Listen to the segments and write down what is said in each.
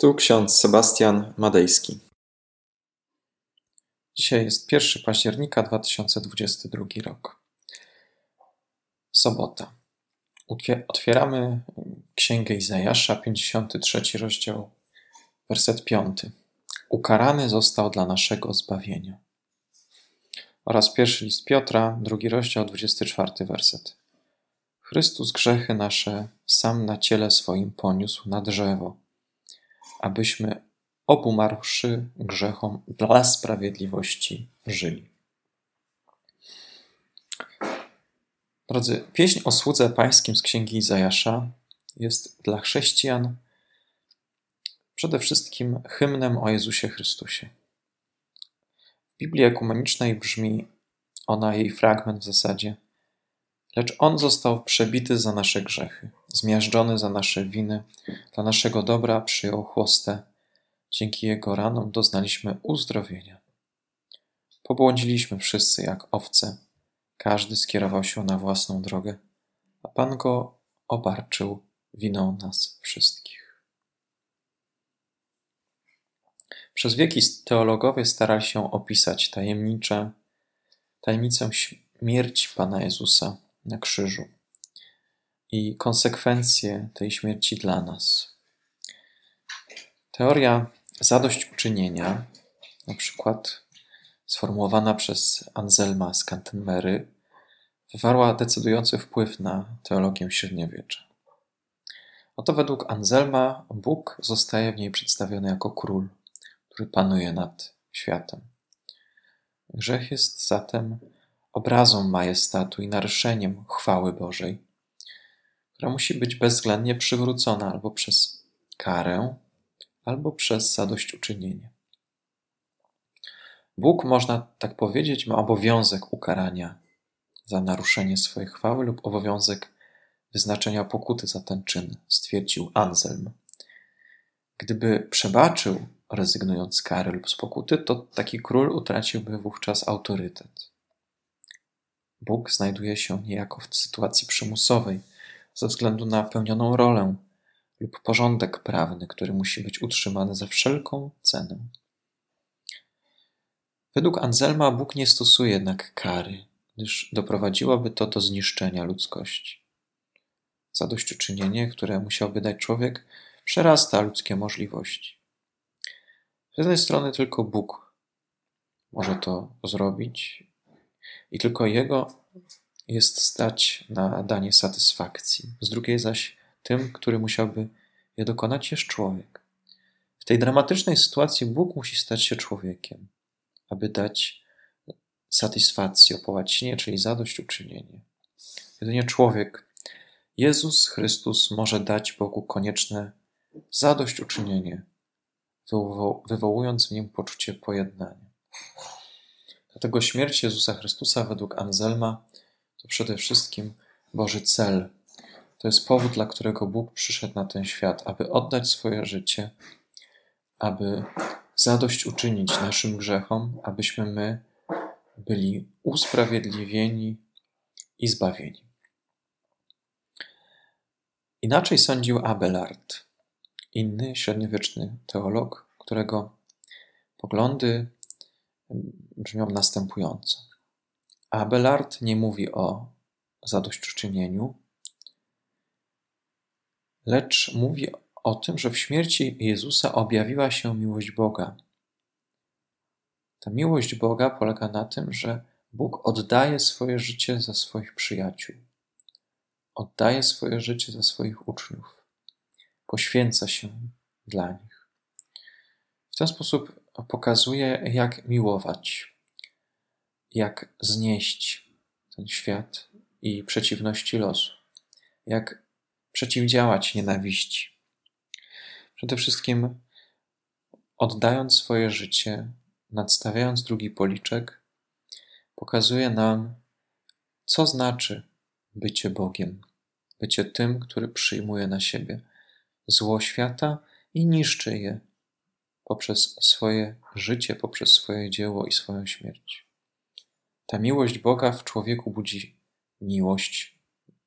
Tu ksiądz Sebastian Madejski. Dzisiaj jest 1 października 2022 rok. Sobota. Otwieramy Księgę Izajasza, 53 rozdział, werset 5. Ukarany został dla naszego zbawienia. Oraz pierwszy list Piotra, drugi rozdział, 24 werset. Chrystus grzechy nasze sam na ciele swoim poniósł na drzewo abyśmy obumarłszy grzechom dla sprawiedliwości żyli. Drodzy, pieśń o słudze pańskim z księgi Izajasza jest dla chrześcijan przede wszystkim hymnem o Jezusie Chrystusie. W Biblii ekumenicznej brzmi ona, jej fragment w zasadzie – Lecz On został przebity za nasze grzechy, zmiażdżony za nasze winy, dla naszego dobra przyjął chłostę. Dzięki Jego ranom doznaliśmy uzdrowienia. Pobłądziliśmy wszyscy jak owce, każdy skierował się na własną drogę, a Pan Go obarczył winą nas wszystkich. Przez wieki teologowie starali się opisać tajemnicze, tajemnicę śmierci Pana Jezusa na krzyżu i konsekwencje tej śmierci dla nas. Teoria zadośćuczynienia, na przykład sformułowana przez Anselma z Canterbury, wywarła decydujący wpływ na teologię średniowiecza. Oto według Anselma Bóg zostaje w niej przedstawiony jako król, który panuje nad światem. Grzech jest zatem obrazą majestatu i naruszeniem chwały Bożej, która musi być bezwzględnie przywrócona albo przez karę, albo przez zadośćuczynienie. Bóg, można tak powiedzieć, ma obowiązek ukarania za naruszenie swojej chwały lub obowiązek wyznaczenia pokuty za ten czyn, stwierdził Anselm. Gdyby przebaczył, rezygnując z kary lub z pokuty, to taki król utraciłby wówczas autorytet. Bóg znajduje się niejako w sytuacji przymusowej ze względu na pełnioną rolę lub porządek prawny, który musi być utrzymany za wszelką cenę. Według Anselma Bóg nie stosuje jednak kary, gdyż doprowadziłoby to do zniszczenia ludzkości. Zadośćuczynienie, które musiałby dać człowiek, przerasta ludzkie możliwości. Z jednej strony tylko Bóg może to zrobić i tylko Jego jest stać na danie satysfakcji. Z drugiej zaś tym, który musiałby je dokonać, jest człowiek. W tej dramatycznej sytuacji Bóg musi stać się człowiekiem, aby dać satysfakcję, opołacenie, czyli zadośćuczynienie. Jedynie człowiek, Jezus Chrystus, może dać Bogu konieczne zadośćuczynienie, wywołując w nim poczucie pojednania. Dlatego śmierć Jezusa Chrystusa według Anselma to przede wszystkim Boży cel. To jest powód, dla którego Bóg przyszedł na ten świat, aby oddać swoje życie, aby zadośćuczynić naszym grzechom, abyśmy my byli usprawiedliwieni i zbawieni. Inaczej sądził Abelard, inny średniowieczny teolog, którego poglądy brzmią następująco. Abelard nie mówi o zadośćuczynieniu, lecz mówi o tym, że w śmierci Jezusa objawiła się miłość Boga. Ta miłość Boga polega na tym, że Bóg oddaje swoje życie za swoich przyjaciół, oddaje swoje życie za swoich uczniów, poświęca się dla nich. W ten sposób pokazuje, jak miłować, jak znieść ten świat i przeciwności losu, jak przeciwdziałać nienawiści. Przede wszystkim oddając swoje życie, nadstawiając drugi policzek, pokazuje nam, co znaczy bycie Bogiem, bycie tym, który przyjmuje na siebie zło świata i niszczy je poprzez swoje życie, poprzez swoje dzieło i swoją śmierć. Ta miłość Boga w człowieku budzi miłość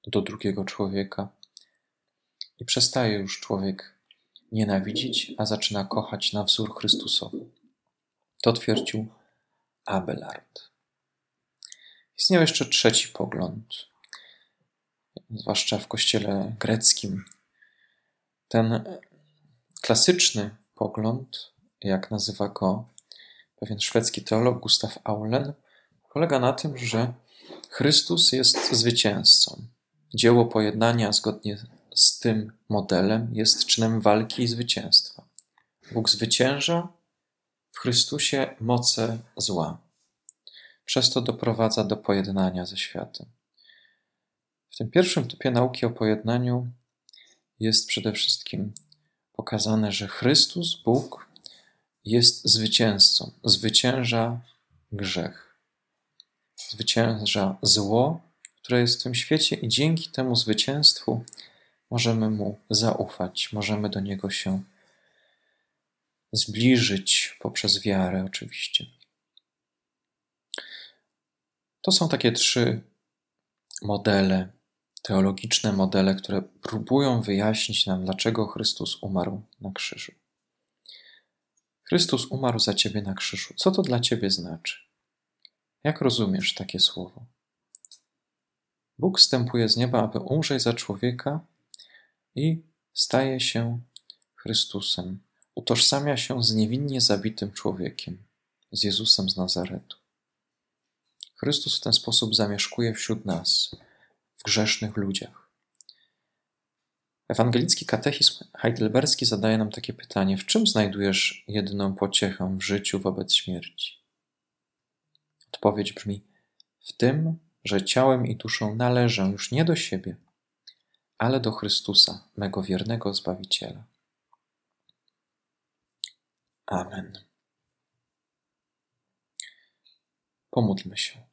do drugiego człowieka i przestaje już człowiek nienawidzić, a zaczyna kochać na wzór Chrystusowy. To twierdził Abelard. Istniał jeszcze trzeci pogląd, zwłaszcza w kościele greckim. Ten klasyczny pogląd, jak nazywa go pewien szwedzki teolog Gustav Aulen, polega na tym, że Chrystus jest zwycięzcą. Dzieło pojednania zgodnie z tym modelem jest czynem walki i zwycięstwa. Bóg zwycięża w Chrystusie moce zła. Przez to doprowadza do pojednania ze światem. W tym pierwszym typie nauki o pojednaniu jest przede wszystkim pokazane, że Chrystus, Bóg, jest zwycięzcą, zwycięża grzech, zwycięża zło, które jest w tym świecie, i dzięki temu zwycięstwu możemy mu zaufać, możemy do niego się zbliżyć poprzez wiarę, oczywiście. To są takie trzy modele, teologiczne modele, które próbują wyjaśnić nam, dlaczego Chrystus umarł na krzyżu. Chrystus umarł za ciebie na krzyżu. Co to dla ciebie znaczy? Jak rozumiesz takie słowo? Bóg wstępuje z nieba, aby umrzeć za człowieka i staje się Chrystusem. Utożsamia się z niewinnie zabitym człowiekiem, z Jezusem z Nazaretu. Chrystus w ten sposób zamieszkuje wśród nas, w grzesznych ludziach. Ewangelicki katechizm heidelberski zadaje nam takie pytanie: w czym znajdujesz jedyną pociechę w życiu wobec śmierci? Odpowiedź brzmi: w tym, że ciałem i duszą należę już nie do siebie, ale do Chrystusa, mego wiernego Zbawiciela. Amen. Pomódlmy się.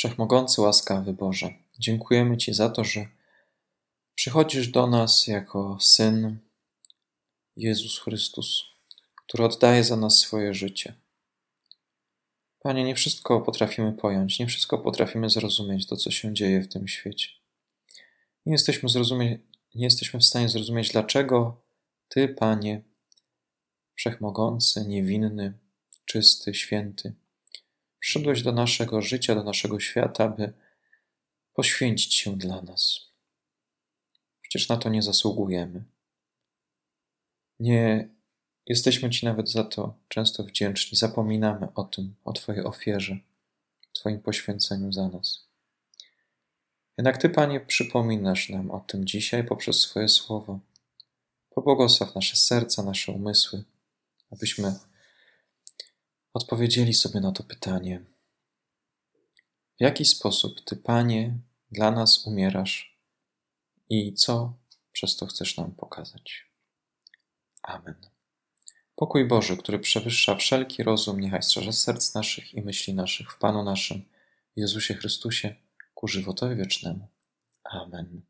Wszechmogący, łaskawy Boże, dziękujemy Ci za to, że przychodzisz do nas jako Syn Jezus Chrystus, który oddaje za nas swoje życie. Panie, nie wszystko potrafimy pojąć, nie wszystko potrafimy zrozumieć to, co się dzieje w tym świecie. Nie jesteśmy, zrozumieć, nie jesteśmy w stanie zrozumieć, dlaczego Ty, Panie, wszechmogący, niewinny, czysty, święty, przyszedłeś do naszego życia, do naszego świata, by poświęcić się dla nas. Przecież na to nie zasługujemy. Nie jesteśmy Ci nawet za to często wdzięczni. Zapominamy o tym, o Twojej ofierze, Twoim poświęceniu za nas. Jednak Ty, Panie, przypominasz nam o tym dzisiaj poprzez swoje słowo. Pobłogosław nasze serca, nasze umysły, abyśmy odpowiedzieli sobie na to pytanie. W jaki sposób Ty, Panie, dla nas umierasz i co przez to chcesz nam pokazać? Amen. Pokój Boży, który przewyższa wszelki rozum, niechaj strzeże serc naszych i myśli naszych w Panu naszym, Jezusie Chrystusie, ku żywotowi wiecznemu. Amen.